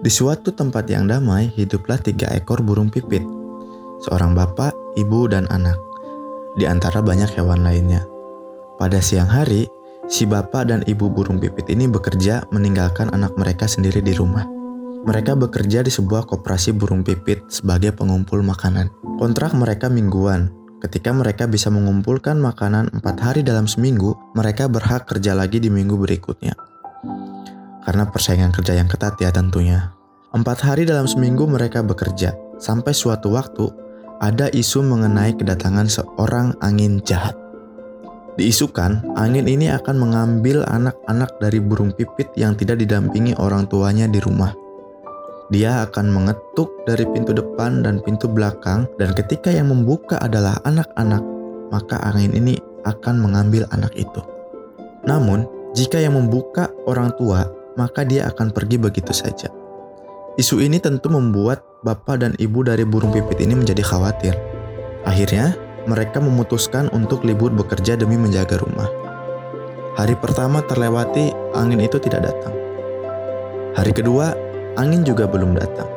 Di suatu tempat yang damai, hiduplah tiga ekor burung pipit. Seorang bapak, ibu, dan anak. Di antara banyak hewan lainnya. Pada siang hari, si bapak dan ibu burung pipit ini bekerja meninggalkan anak mereka sendiri di rumah. Mereka bekerja di sebuah koperasi burung pipit sebagai pengumpul makanan. Kontrak mereka mingguan. Ketika mereka bisa mengumpulkan makanan empat hari dalam seminggu, mereka berhak kerja lagi di minggu berikutnya karena persaingan kerja yang ketat ya tentunya. Empat hari dalam seminggu mereka bekerja, sampai suatu waktu ada isu mengenai kedatangan seorang angin jahat. Diisukan, angin ini akan mengambil anak-anak dari burung pipit yang tidak didampingi orang tuanya di rumah. Dia akan mengetuk dari pintu depan dan pintu belakang, dan ketika yang membuka adalah anak-anak, maka angin ini akan mengambil anak itu. Namun, jika yang membuka orang tua, maka dia akan pergi begitu saja. Isu ini tentu membuat bapak dan ibu dari burung pipit ini menjadi khawatir. Akhirnya, mereka memutuskan untuk libur bekerja demi menjaga rumah. Hari pertama terlewati, angin itu tidak datang. Hari kedua, angin juga belum datang.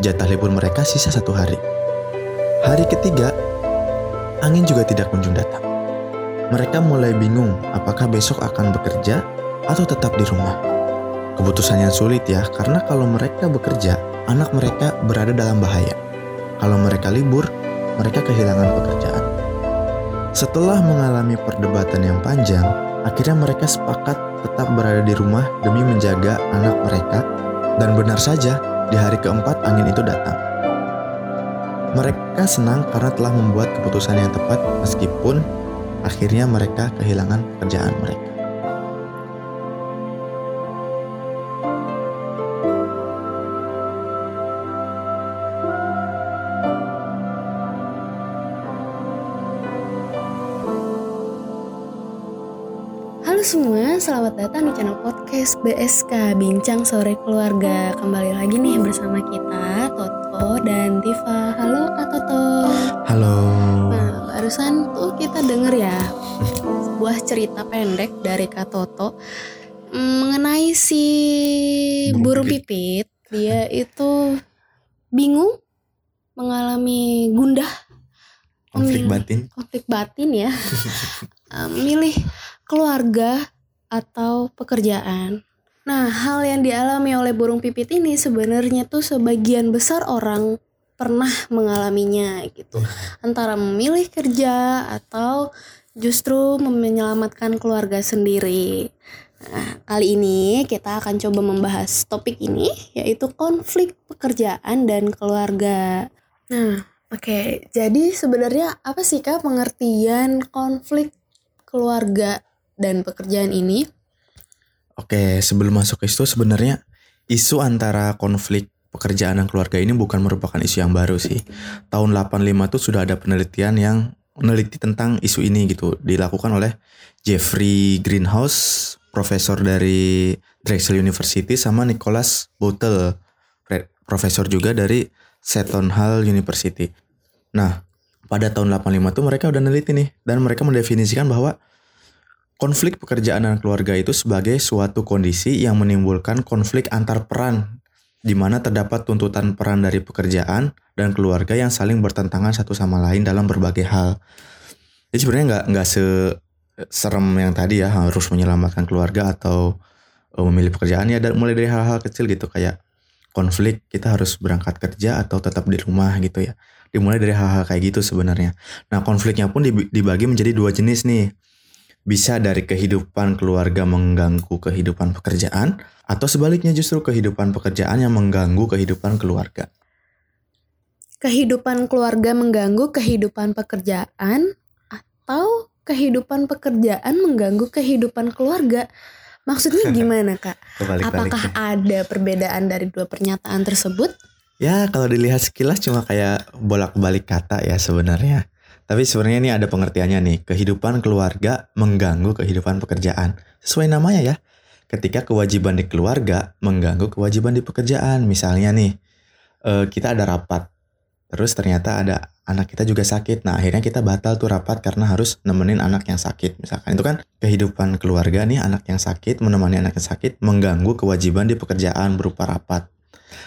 Jatah libur mereka sisa satu hari. Hari ketiga, angin juga tidak kunjung datang. Mereka mulai bingung apakah besok akan bekerja atau tetap di rumah. Keputusan yang sulit ya, karena kalau mereka bekerja, anak mereka berada dalam bahaya. Kalau mereka libur, mereka kehilangan pekerjaan. Setelah mengalami perdebatan yang panjang, akhirnya mereka sepakat tetap berada di rumah demi menjaga anak mereka, dan benar saja, di hari keempat angin itu datang. Mereka senang karena telah membuat keputusan yang tepat meskipun akhirnya mereka kehilangan pekerjaan mereka. Halo semua, selamat datang di channel podcast BSK Bincang Sore Keluarga. Kembali lagi nih bersama kita, Toto dan Tifa. Halo Kak Toto. Halo. Nah, barusan tuh kita denger ya Sebuah cerita pendek dari Kak Toto mm, Mengenai si burung pipit. Dia itu bingung Mengalami gundah. Konflik batin. konflik batin ya. Milih keluarga atau pekerjaan. Nah, hal yang dialami oleh burung pipit ini sebenarnya tuh sebagian besar orang pernah mengalaminya gitu. Antara memilih kerja atau justru menyelamatkan keluarga sendiri. Nah, kali ini kita akan coba membahas topik ini yaitu konflik pekerjaan dan keluarga. Nah, oke. Jadi sebenarnya apa sih Kak pengertian konflik keluarga dan pekerjaan ini? Oke, sebelum masuk ke situ sebenarnya isu antara konflik pekerjaan dan keluarga ini bukan merupakan isu yang baru sih. Tahun 85 tuh sudah ada penelitian yang meneliti tentang isu ini gitu. Dilakukan oleh Jeffrey Greenhouse, profesor dari Drexel University sama Nicholas pre- profesor juga dari Seton Hall University. Nah, pada tahun 85 tuh mereka udah neliti nih dan mereka mendefinisikan bahwa Konflik pekerjaan dan keluarga itu sebagai suatu kondisi yang menimbulkan konflik antar peran, di mana terdapat tuntutan peran dari pekerjaan dan keluarga yang saling bertentangan satu sama lain dalam berbagai hal. Jadi sebenarnya nggak nggak se serem yang tadi ya harus menyelamatkan keluarga atau eh, memilih pekerjaan ya dan mulai dari hal-hal kecil gitu kayak konflik kita harus berangkat kerja atau tetap di rumah gitu ya. Dimulai dari hal-hal kayak gitu sebenarnya. Nah konfliknya pun dibagi menjadi dua jenis nih bisa dari kehidupan keluarga mengganggu kehidupan pekerjaan, atau sebaliknya justru kehidupan pekerjaan yang mengganggu kehidupan keluarga. Kehidupan keluarga mengganggu kehidupan pekerjaan atau kehidupan pekerjaan mengganggu kehidupan keluarga? Maksudnya gimana, Kak? Apakah ada perbedaan dari dua pernyataan tersebut? Ya kalau dilihat sekilas cuma kayak bolak-balik kata ya sebenarnya. Tapi sebenarnya ini ada pengertiannya nih. Kehidupan keluarga mengganggu kehidupan pekerjaan. Sesuai namanya ya. Ketika kewajiban di keluarga mengganggu kewajiban di pekerjaan. Misalnya nih, eh, kita ada rapat. Terus ternyata ada anak kita juga sakit. Nah akhirnya kita batal tuh rapat karena harus nemenin anak yang sakit. Misalkan itu kan kehidupan keluarga nih anak yang sakit menemani anak yang sakit mengganggu kewajiban di pekerjaan berupa rapat.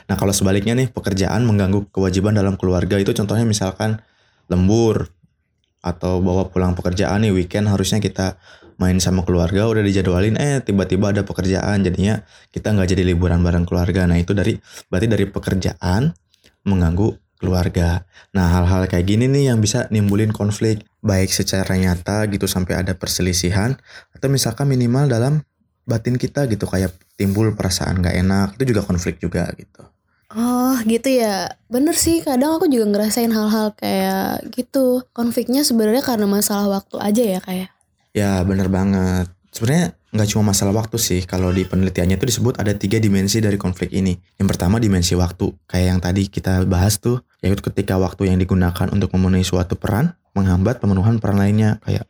Nah kalau sebaliknya nih pekerjaan mengganggu kewajiban dalam keluarga itu contohnya misalkan lembur atau bawa pulang pekerjaan nih weekend harusnya kita main sama keluarga udah dijadwalin eh tiba-tiba ada pekerjaan. Jadinya kita nggak jadi liburan bareng keluarga. Nah itu dari berarti dari pekerjaan mengganggu keluarga. Nah hal-hal kayak gini nih yang bisa nimbulin konflik baik secara nyata gitu sampai ada perselisihan atau misalkan minimal dalam batin kita gitu kayak timbul perasaan nggak enak itu juga konflik juga gitu Oh gitu ya Bener sih kadang aku juga ngerasain hal-hal kayak gitu Konfliknya sebenarnya karena masalah waktu aja ya kayak Ya bener banget. Sebenarnya nggak cuma masalah waktu sih. Kalau di penelitiannya itu disebut ada tiga dimensi dari konflik ini. Yang pertama dimensi waktu. Kayak yang tadi kita bahas tuh. Yaitu ketika waktu yang digunakan untuk memenuhi suatu peran menghambat pemenuhan peran lainnya. Kayak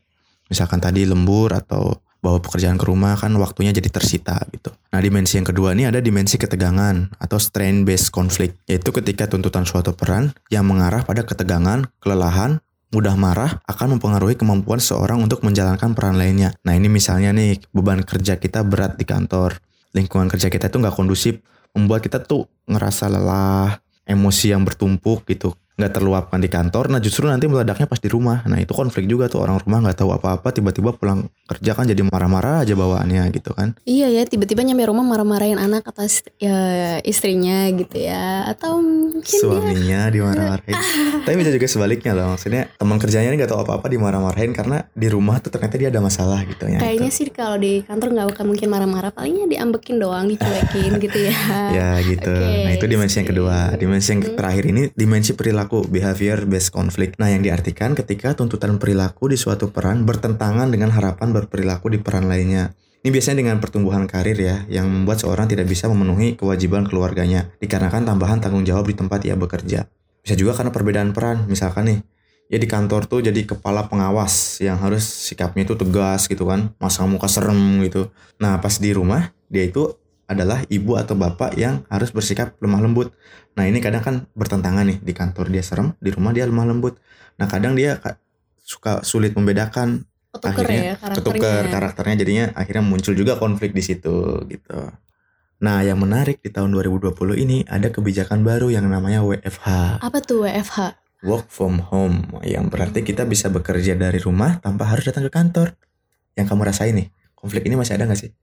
misalkan tadi lembur atau bawa pekerjaan ke rumah kan waktunya jadi tersita gitu. Nah dimensi yang kedua ini ada dimensi ketegangan atau strain based conflict. Yaitu ketika tuntutan suatu peran yang mengarah pada ketegangan, kelelahan, mudah marah akan mempengaruhi kemampuan seorang untuk menjalankan peran lainnya. Nah ini misalnya nih beban kerja kita berat di kantor, lingkungan kerja kita itu nggak kondusif, membuat kita tuh ngerasa lelah, emosi yang bertumpuk gitu nggak terluapkan di kantor. Nah justru nanti meledaknya pas di rumah. Nah itu konflik juga tuh orang rumah nggak tahu apa-apa. Tiba-tiba pulang kerja kan jadi marah-marah aja bawaannya gitu kan. Iya ya tiba-tiba nyampe rumah marah-marahin anak atas ya, istrinya gitu ya. Atau mungkin dia suaminya dimarah-marahin tapi bisa juga sebaliknya loh. Maksudnya teman kerjanya ini nggak tahu apa-apa dimarah-marahin karena di rumah tuh ternyata dia ada masalah gitu ya. Kayaknya itu. sih kalau di kantor nggak akan mungkin marah-marah. Palingnya diambekin doang, dicuekin gitu ya. Ya gitu. Oke, nah itu dimensi yang kedua. Dimensi yang Hmm. terakhir ini dimensi perilaku behavior based conflict nah yang diartikan ketika tuntutan perilaku di suatu peran bertentangan dengan harapan berperilaku di peran lainnya ini biasanya dengan pertumbuhan karir ya, yang membuat seorang tidak bisa memenuhi kewajiban keluarganya, dikarenakan tambahan tanggung jawab di tempat ia bekerja. Bisa juga karena perbedaan peran, misalkan nih, ya di kantor tuh jadi kepala pengawas yang harus sikapnya itu tegas gitu kan, masang muka serem gitu. Nah pas di rumah, dia itu adalah ibu atau bapak yang harus bersikap lemah lembut. Nah ini kadang kan bertentangan nih, di kantor dia serem, di rumah dia lemah lembut. Nah kadang dia ka- suka sulit membedakan Ketuker akhirnya ya karakternya ketuker karakternya jadinya akhirnya muncul juga konflik di situ gitu. Nah, yang menarik di tahun 2020 ini ada kebijakan baru yang namanya WFH, Apa tuh WFH? work from home, yang berarti kita bisa bekerja dari rumah tanpa harus datang ke kantor. Yang kamu rasain nih, konflik ini masih ada nggak sih?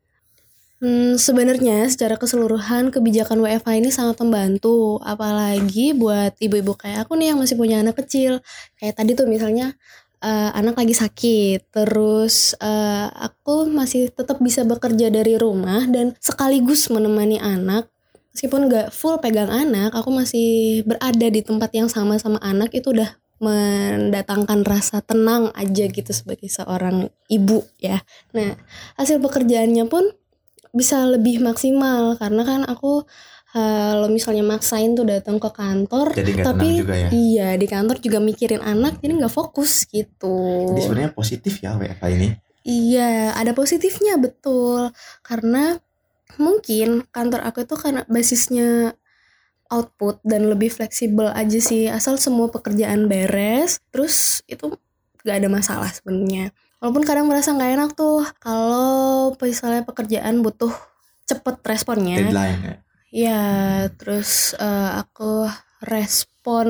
Hmm, sebenarnya secara keseluruhan kebijakan WFH ini sangat membantu, apalagi buat ibu-ibu kayak aku nih yang masih punya anak kecil. Kayak tadi tuh misalnya eh, anak lagi sakit, terus eh, aku masih tetap bisa bekerja dari rumah dan sekaligus menemani anak. Meskipun nggak full pegang anak, aku masih berada di tempat yang sama sama anak itu udah mendatangkan rasa tenang aja gitu sebagai seorang ibu ya. Nah, hasil pekerjaannya pun bisa lebih maksimal. Karena kan aku kalau misalnya maksain tuh datang ke kantor Jadi nggak tapi tenang juga ya. iya di kantor juga mikirin anak jadi nggak fokus gitu. Jadi sebenarnya positif ya WFH ini. iya ada positifnya betul. Karena mungkin kantor aku itu karena basisnya output dan lebih fleksibel aja sih. Asal semua pekerjaan beres terus itu gak ada masalah sebenarnya walaupun kadang merasa nggak enak tuh kalau misalnya pekerjaan butuh cepet responnya Deadline ya. ya terus eh, aku respon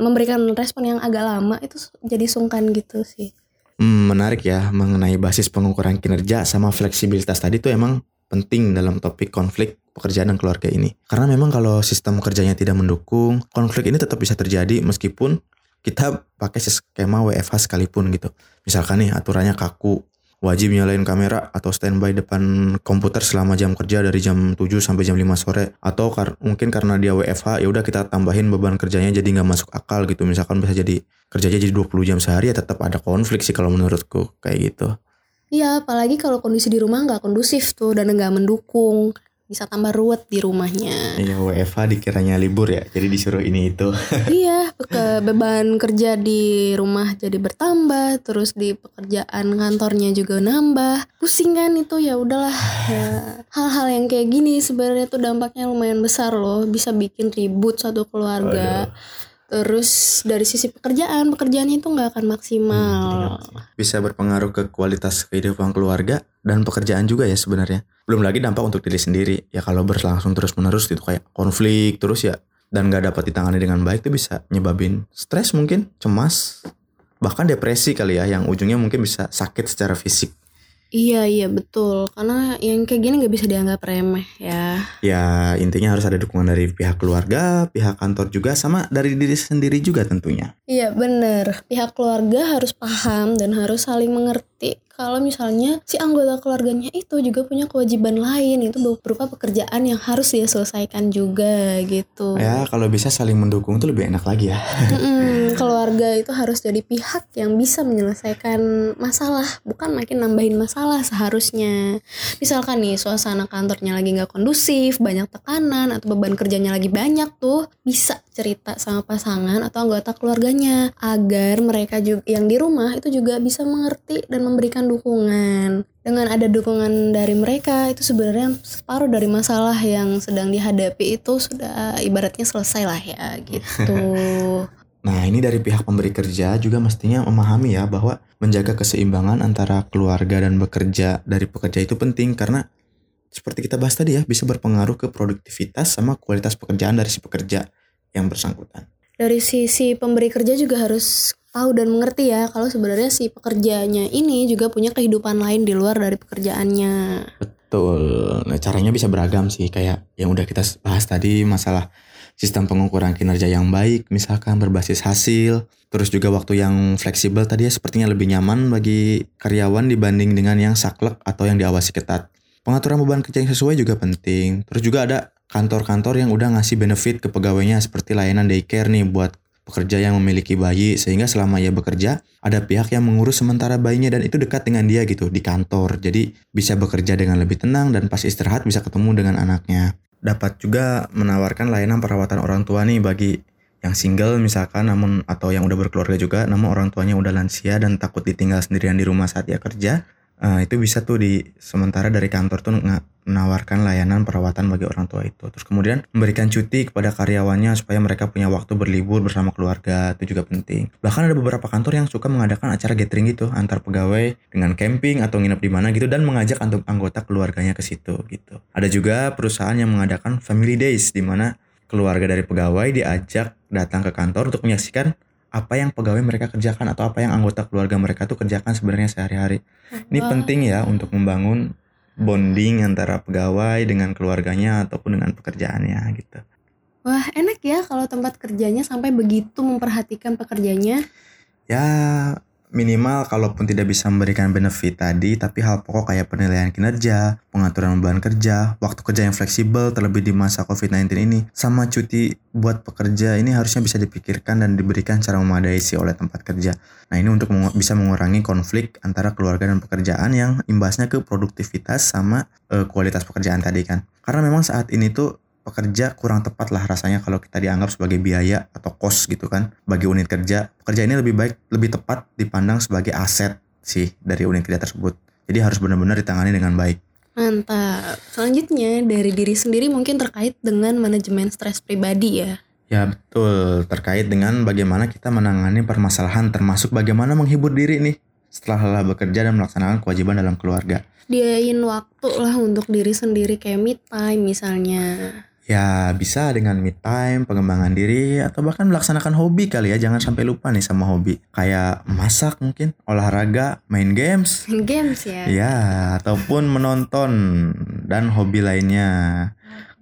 memberikan respon yang agak lama itu jadi sungkan gitu sih Hmm, menarik ya mengenai basis pengukuran kinerja sama fleksibilitas tadi tuh emang penting dalam topik konflik pekerjaan dan keluarga ini. Karena memang kalau sistem kerjanya tidak mendukung, konflik ini tetap bisa terjadi meskipun kita pakai skema WFH sekalipun gitu. Misalkan nih aturannya kaku, wajib nyalain kamera atau standby depan komputer selama jam kerja dari jam 7 sampai jam 5 sore. Atau kar- mungkin karena dia WFH ya udah kita tambahin beban kerjanya jadi nggak masuk akal gitu. Misalkan bisa jadi kerjanya jadi 20 jam sehari ya tetap ada konflik sih kalau menurutku kayak gitu. Iya, apalagi kalau kondisi di rumah nggak kondusif tuh dan nggak mendukung, bisa tambah ruwet di rumahnya. Iya WFH dikiranya libur ya jadi disuruh ini itu iya, ke beban kerja di rumah jadi bertambah, terus di pekerjaan kantornya juga nambah. Pusing kan itu ya udahlah. Ya, Hal-hal yang kayak gini sebenarnya tuh dampaknya lumayan besar loh, bisa bikin ribut satu keluarga. Terus dari sisi pekerjaan, pekerjaan itu nggak akan maksimal. Bisa berpengaruh ke kualitas kehidupan keluarga dan pekerjaan juga ya sebenarnya. Belum lagi dampak untuk diri sendiri. Ya kalau berlangsung terus menerus itu kayak konflik terus ya dan nggak dapat ditangani dengan baik itu bisa nyebabin stres mungkin, cemas, bahkan depresi kali ya yang ujungnya mungkin bisa sakit secara fisik. Iya iya betul karena yang kayak gini nggak bisa dianggap remeh ya. Ya intinya harus ada dukungan dari pihak keluarga, pihak kantor juga sama dari diri sendiri juga tentunya. Iya bener pihak keluarga harus paham dan harus saling mengerti kalau misalnya si anggota keluarganya itu juga punya kewajiban lain itu berupa pekerjaan yang harus dia selesaikan juga gitu. Ya kalau bisa saling mendukung itu lebih enak lagi ya. Keluarga itu harus jadi pihak yang bisa menyelesaikan masalah bukan makin nambahin masalah seharusnya. Misalkan nih suasana kantornya lagi nggak kondusif, banyak tekanan atau beban kerjanya lagi banyak tuh bisa cerita sama pasangan atau anggota keluarganya agar mereka juga yang di rumah itu juga bisa mengerti dan memberikan dukungan. Dengan ada dukungan dari mereka itu sebenarnya separuh dari masalah yang sedang dihadapi itu sudah ibaratnya selesai lah ya gitu. Nah ini dari pihak pemberi kerja juga mestinya memahami ya bahwa menjaga keseimbangan antara keluarga dan bekerja dari pekerja itu penting karena seperti kita bahas tadi ya bisa berpengaruh ke produktivitas sama kualitas pekerjaan dari si pekerja yang bersangkutan. Dari sisi pemberi kerja juga harus tahu dan mengerti ya kalau sebenarnya si pekerjanya ini juga punya kehidupan lain di luar dari pekerjaannya. Betul. Nah, caranya bisa beragam sih kayak yang udah kita bahas tadi masalah sistem pengukuran kinerja yang baik misalkan berbasis hasil terus juga waktu yang fleksibel tadi ya sepertinya lebih nyaman bagi karyawan dibanding dengan yang saklek atau yang diawasi ketat. Pengaturan beban kerja yang sesuai juga penting. Terus juga ada kantor-kantor yang udah ngasih benefit ke pegawainya seperti layanan daycare nih buat pekerja yang memiliki bayi sehingga selama ia bekerja ada pihak yang mengurus sementara bayinya dan itu dekat dengan dia gitu di kantor. Jadi bisa bekerja dengan lebih tenang dan pas istirahat bisa ketemu dengan anaknya. Dapat juga menawarkan layanan perawatan orang tua nih bagi yang single misalkan namun atau yang udah berkeluarga juga namun orang tuanya udah lansia dan takut ditinggal sendirian di rumah saat ia kerja uh, itu bisa tuh di sementara dari kantor tuh menawarkan layanan perawatan bagi orang tua itu. Terus kemudian memberikan cuti kepada karyawannya supaya mereka punya waktu berlibur bersama keluarga itu juga penting. Bahkan ada beberapa kantor yang suka mengadakan acara gathering gitu antar pegawai dengan camping atau nginep di mana gitu dan mengajak anggota keluarganya ke situ gitu. Ada juga perusahaan yang mengadakan family days di mana keluarga dari pegawai diajak datang ke kantor untuk menyaksikan apa yang pegawai mereka kerjakan atau apa yang anggota keluarga mereka tuh kerjakan sebenarnya sehari-hari. Ini penting ya untuk membangun bonding antara pegawai dengan keluarganya ataupun dengan pekerjaannya gitu. Wah enak ya kalau tempat kerjanya sampai begitu memperhatikan pekerjanya. Ya minimal kalaupun tidak bisa memberikan benefit tadi, tapi hal pokok kayak penilaian kinerja, pengaturan beban kerja, waktu kerja yang fleksibel terlebih di masa COVID-19 ini, sama cuti buat pekerja ini harusnya bisa dipikirkan dan diberikan secara memadai sih oleh tempat kerja. Nah ini untuk mengu bisa mengurangi konflik antara keluarga dan pekerjaan yang imbasnya ke produktivitas sama uh, kualitas pekerjaan tadi kan. Karena memang saat ini tuh pekerja kurang tepat lah rasanya kalau kita dianggap sebagai biaya atau kos gitu kan bagi unit kerja. Pekerja ini lebih baik, lebih tepat dipandang sebagai aset sih dari unit kerja tersebut. Jadi harus benar-benar ditangani dengan baik. Mantap. Selanjutnya dari diri sendiri mungkin terkait dengan manajemen stres pribadi ya. Ya betul, terkait dengan bagaimana kita menangani permasalahan termasuk bagaimana menghibur diri nih setelah lelah bekerja dan melaksanakan kewajiban dalam keluarga. Diain waktu lah untuk diri sendiri kayak me time misalnya. Ya bisa dengan me time, pengembangan diri, atau bahkan melaksanakan hobi kali ya. Jangan sampai lupa nih sama hobi. Kayak masak mungkin, olahraga, main games. Main games ya? Ya, ataupun menonton dan hobi lainnya.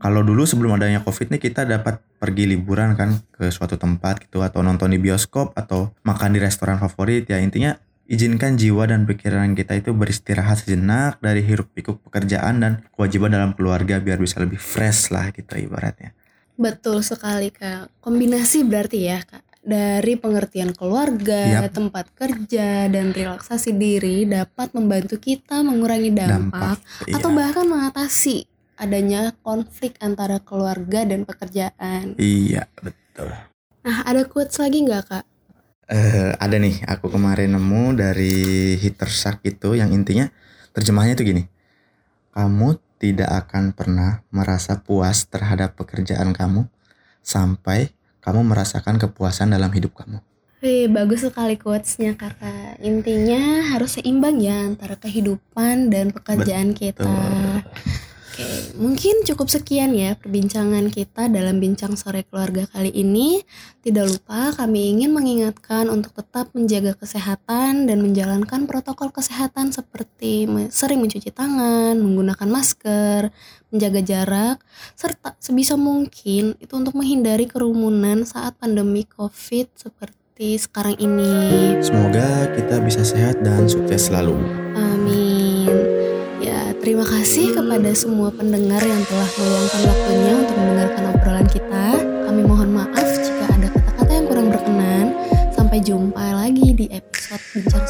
Kalau dulu sebelum adanya covid nih kita dapat pergi liburan kan ke suatu tempat gitu atau nonton di bioskop atau makan di restoran favorit ya intinya Izinkan jiwa dan pikiran kita itu beristirahat sejenak dari hiruk pikuk pekerjaan dan kewajiban dalam keluarga biar bisa lebih fresh lah gitu ibaratnya. Betul sekali kak. Kombinasi berarti ya kak. Dari pengertian keluarga, yep. tempat kerja, dan relaksasi diri dapat membantu kita mengurangi dampak, dampak atau iya. bahkan mengatasi adanya konflik antara keluarga dan pekerjaan. Iya, betul. Nah, ada quotes lagi nggak kak? Uh, ada nih aku kemarin nemu dari Hittersak itu yang intinya terjemahnya itu gini. Kamu tidak akan pernah merasa puas terhadap pekerjaan kamu sampai kamu merasakan kepuasan dalam hidup kamu. Wih, bagus sekali quotes-nya kakak. Intinya harus seimbang ya antara kehidupan dan pekerjaan kita. Oke, mungkin cukup sekian ya perbincangan kita dalam bincang sore keluarga kali ini. Tidak lupa kami ingin mengingatkan untuk tetap menjaga kesehatan dan menjalankan protokol kesehatan seperti sering mencuci tangan, menggunakan masker, menjaga jarak, serta sebisa mungkin itu untuk menghindari kerumunan saat pandemi COVID seperti seperti sekarang ini. Semoga kita bisa sehat dan sukses selalu. Terima kasih kepada semua pendengar yang telah meluangkan waktunya untuk mendengarkan obrolan kita. Kami mohon maaf jika ada kata-kata yang kurang berkenan. Sampai jumpa lagi di episode Bincang